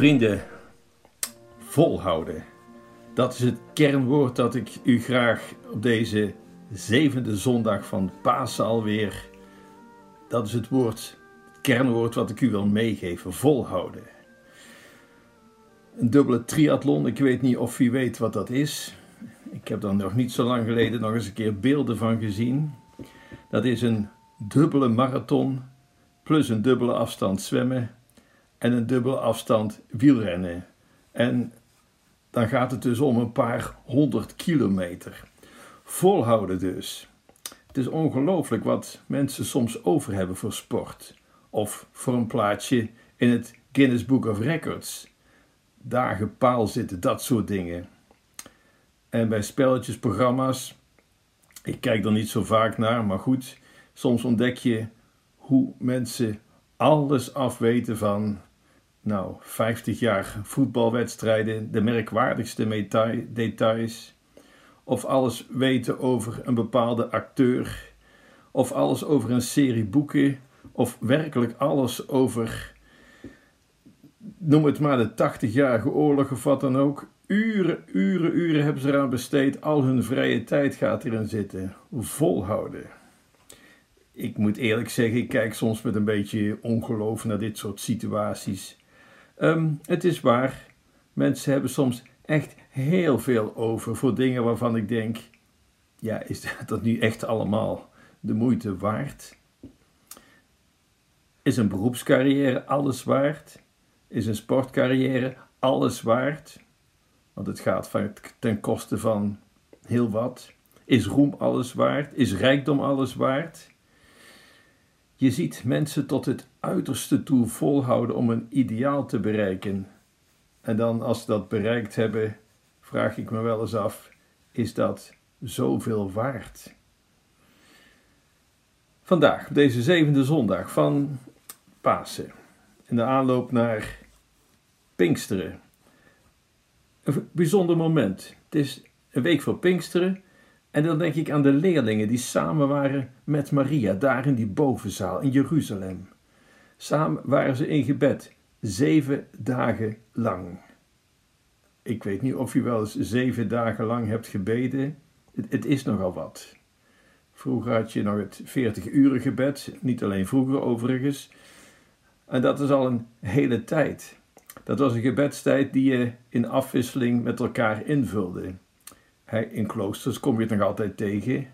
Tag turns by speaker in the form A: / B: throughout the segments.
A: Vrienden, volhouden. Dat is het kernwoord dat ik u graag op deze zevende zondag van Pasen alweer. Dat is het woord, het kernwoord wat ik u wil meegeven: volhouden. Een dubbele triathlon, ik weet niet of u weet wat dat is. Ik heb er nog niet zo lang geleden nog eens een keer beelden van gezien. Dat is een dubbele marathon plus een dubbele afstand zwemmen en een dubbele afstand wielrennen. En dan gaat het dus om een paar honderd kilometer. Volhouden dus. Het is ongelooflijk wat mensen soms over hebben voor sport. Of voor een plaatsje in het Guinness Book of Records. Dagen paal zitten, dat soort dingen. En bij spelletjes, programma's, ik kijk er niet zo vaak naar, maar goed, soms ontdek je hoe mensen alles afweten van nou, 50 jaar voetbalwedstrijden, de merkwaardigste details, of alles weten over een bepaalde acteur, of alles over een serie boeken, of werkelijk alles over, noem het maar de 80-jarige oorlog of wat dan ook. Uren, uren, uren hebben ze eraan besteed, al hun vrije tijd gaat erin zitten. Volhouden ik moet eerlijk zeggen, ik kijk soms met een beetje ongeloof naar dit soort situaties. Um, het is waar, mensen hebben soms echt heel veel over voor dingen waarvan ik denk: ja, is dat nu echt allemaal de moeite waard? Is een beroepscarrière alles waard? Is een sportcarrière alles waard? Want het gaat ten koste van heel wat. Is roem alles waard? Is rijkdom alles waard? Je ziet mensen tot het uiterste toe volhouden om een ideaal te bereiken. En dan, als ze dat bereikt hebben, vraag ik me wel eens af: is dat zoveel waard? Vandaag, deze zevende zondag van Pasen, in de aanloop naar Pinksteren. Een bijzonder moment. Het is een week voor Pinksteren en dan denk ik aan de leerlingen die samen waren met Maria, daar in die bovenzaal in Jeruzalem. Samen waren ze in gebed, zeven dagen lang. Ik weet niet of u wel eens zeven dagen lang hebt gebeden. Het, is nogal wat. Vroeger had je nog het 40 uren gebed, niet alleen vroeger overigens. En dat is al een hele tijd. Dat was een gebedstijd die je in afwisseling met elkaar invulde in kloosters kom je het nog altijd tegen.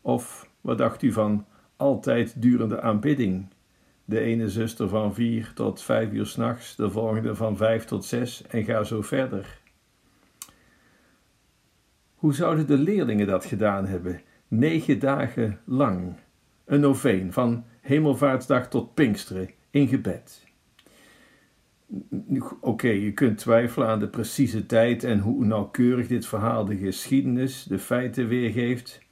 A: Of wat dacht u van altijd durende aanbidding? De ene zuster van vier tot vijf uur s'nachts, de volgende van vijf tot zes en ga zo verder. Hoe zouden de leerlingen dat gedaan hebben? Negen dagen lang. Een noveen van hemelvaartsdag tot Pinksteren in gebed. Oké, je kunt twijfelen aan de precieze tijd en hoe nauwkeurig dit verhaal de geschiedenis, de feiten weergeeft,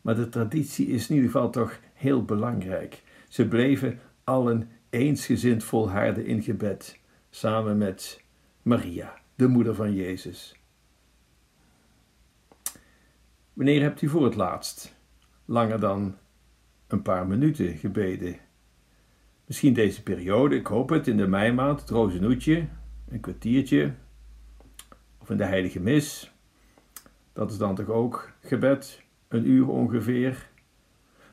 A: maar de traditie is in ieder geval toch heel belangrijk. Ze bleven allen eensgezind volharden in gebed, samen met Maria, de moeder van Jezus. Wanneer hebt u voor het laatst langer dan een paar minuten gebeden? Misschien deze periode, ik hoop het, in de meimaand, het rozenoetje, een kwartiertje. Of in de heilige mis. Dat is dan toch ook gebed, een uur ongeveer.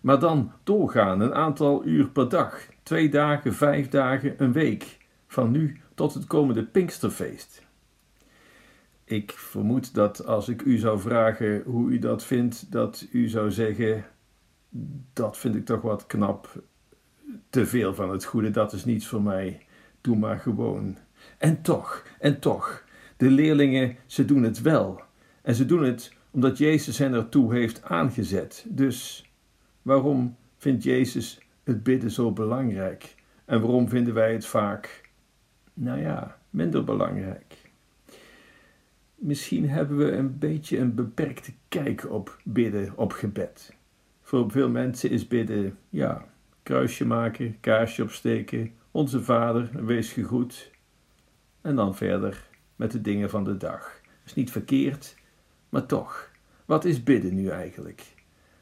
A: Maar dan doorgaan, een aantal uur per dag. Twee dagen, vijf dagen, een week. Van nu tot het komende Pinksterfeest. Ik vermoed dat als ik u zou vragen hoe u dat vindt, dat u zou zeggen: Dat vind ik toch wat knap te veel van het goede, dat is niets voor mij. Doe maar gewoon. En toch, en toch, de leerlingen, ze doen het wel. En ze doen het omdat Jezus hen ertoe heeft aangezet. Dus waarom vindt Jezus het bidden zo belangrijk? En waarom vinden wij het vaak, nou ja, minder belangrijk? Misschien hebben we een beetje een beperkte kijk op bidden, op gebed. Voor veel mensen is bidden, ja, kruisje maken, kaarsje opsteken, onze vader, wees gegroet. En dan verder met de dingen van de dag. Is niet verkeerd, maar toch, wat is bidden nu eigenlijk?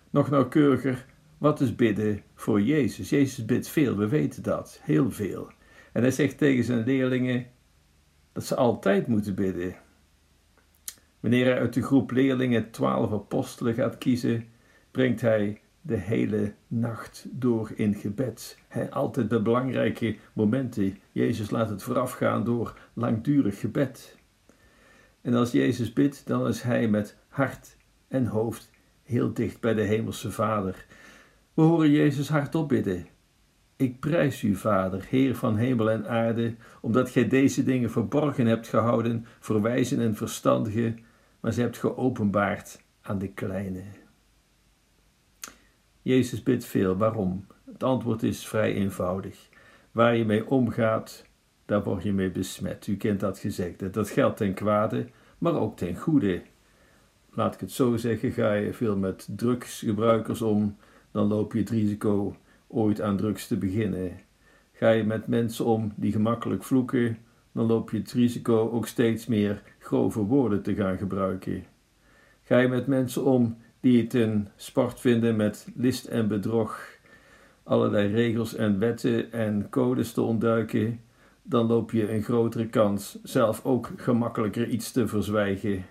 A: Nog nauwkeuriger, wat is bidden voor Jezus? Jezus bidt veel, we weten dat, heel veel. En hij zegt tegen zijn leerlingen: dat ze altijd moeten bidden. Wanneer hij uit de groep leerlingen twaalf apostelen gaat kiezen, brengt hij de hele nacht door in gebed. Hij, altijd bij belangrijke momenten. Jezus laat het voorafgaan door langdurig gebed. En als Jezus bidt, dan is hij met hart en hoofd heel dicht bij de Hemelse Vader. We horen Jezus hardop bidden. Ik prijs u, Vader, Heer van hemel en aarde, omdat gij deze dingen verborgen hebt gehouden voor wijzen en verstandigen, maar ze hebt geopenbaard aan de kleine. Jezus bidt veel. Waarom? Het antwoord is vrij eenvoudig. Waar je mee omgaat, daar word je mee besmet. U kent dat gezegde. Dat geldt ten kwade, maar ook ten goede. Laat ik het zo zeggen, ga je veel met drugsgebruikers om, dan loop je het risico ooit aan drugs te beginnen. Ga je met mensen om die gemakkelijk vloeken, dan loop je het risico ook steeds meer grove woorden te gaan gebruiken. Ga je met mensen om die het een sport vinden met list en bedrog, allerlei regels en wetten en codes te ontduiken, dan loop je een grotere kans zelf ook gemakkelijker iets te verzwijgen.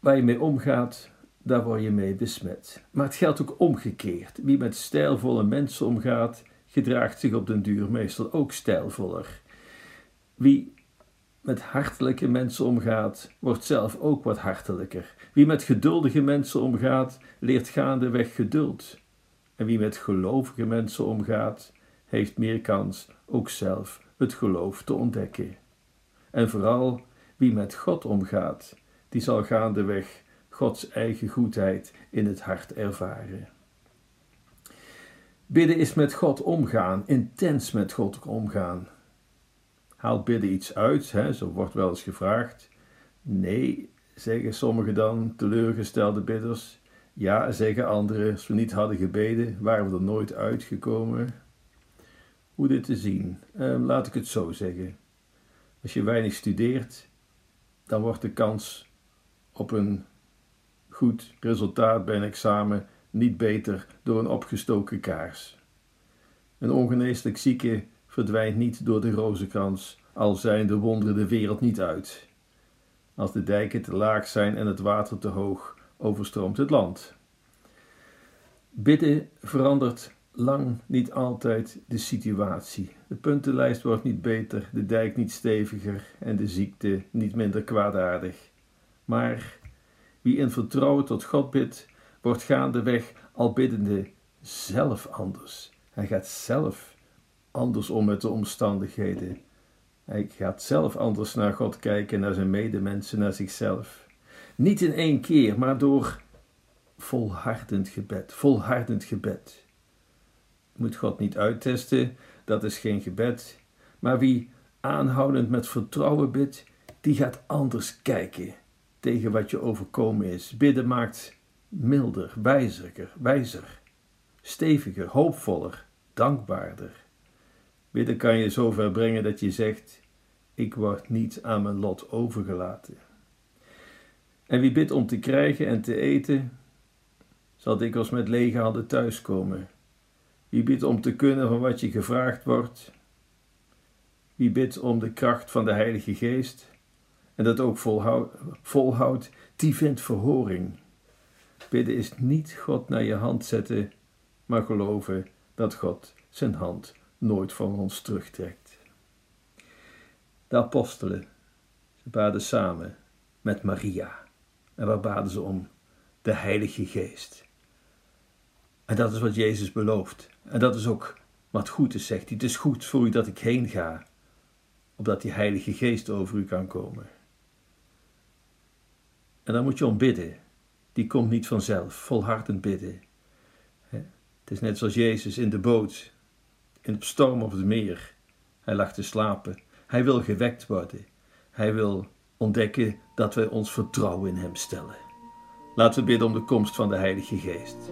A: Waar je mee omgaat, daar word je mee besmet. Maar het geldt ook omgekeerd. Wie met stijlvolle mensen omgaat, gedraagt zich op den duur meestal ook stijlvoller. Wie met hartelijke mensen omgaat, wordt zelf ook wat hartelijker. Wie met geduldige mensen omgaat, leert gaandeweg geduld. En wie met gelovige mensen omgaat, heeft meer kans ook zelf het geloof te ontdekken. En vooral wie met God omgaat, die zal gaandeweg Gods eigen goedheid in het hart ervaren. Bidden is met God omgaan, intens met God omgaan. Haalt bidden iets uit, hè? zo wordt wel eens gevraagd. Nee, zeggen sommigen dan, teleurgestelde bidders. Ja, zeggen anderen, als we niet hadden gebeden, waren we er nooit uitgekomen. Hoe dit te zien? Ehm, laat ik het zo zeggen. Als je weinig studeert, dan wordt de kans op een goed resultaat bij een examen niet beter door een opgestoken kaars. Een ongeneeslijk zieke verdwijnt niet door de rozenkrans, al zijn de wonderen de wereld niet uit. Als de dijken te laag zijn en het water te hoog, overstroomt het land. Bidden verandert lang niet altijd de situatie. De puntenlijst wordt niet beter, de dijk niet steviger en de ziekte niet minder kwaadaardig. Maar wie in vertrouwen tot God bidt, wordt gaandeweg al biddende zelf anders. Hij gaat zelf anders om met de omstandigheden. Hij gaat zelf anders naar God kijken, naar zijn medemensen, naar zichzelf. Niet in één keer, maar door volhardend gebed. Volhardend gebed. Moet God niet uittesten, dat is geen gebed. Maar wie aanhoudend met vertrouwen bidt, die gaat anders kijken tegen wat je overkomen is. Bidden maakt milder, wijzer, wijzer, steviger, hoopvoller, dankbaarder. Bidden kan je zover brengen dat je zegt: Ik word niet aan mijn lot overgelaten. En wie bidt om te krijgen en te eten, zal dikwijls met lege handen thuiskomen. Wie bidt om te kunnen van wat je gevraagd wordt, wie bidt om de kracht van de Heilige Geest en dat ook volhoudt, volhoudt die vindt verhoring. Bidden is niet God naar je hand zetten, maar geloven dat God zijn hand nooit van ons terugtrekt. De apostelen, ze baden samen met Maria. En waar baden ze om? De Heilige Geest. En dat is wat Jezus belooft. En dat is ook wat goed is, zegt hij. Het is goed voor u dat ik heen ga, opdat die Heilige Geest over u kan komen. En dan moet je om bidden. Die komt niet vanzelf, volhardend bidden. Het is net zoals Jezus in de boot, in de storm of het meer. Hij lag te slapen. Hij wil gewekt worden. Hij wil ontdekken dat wij ons vertrouwen in Hem stellen. Laten we bidden om de komst van de Heilige Geest.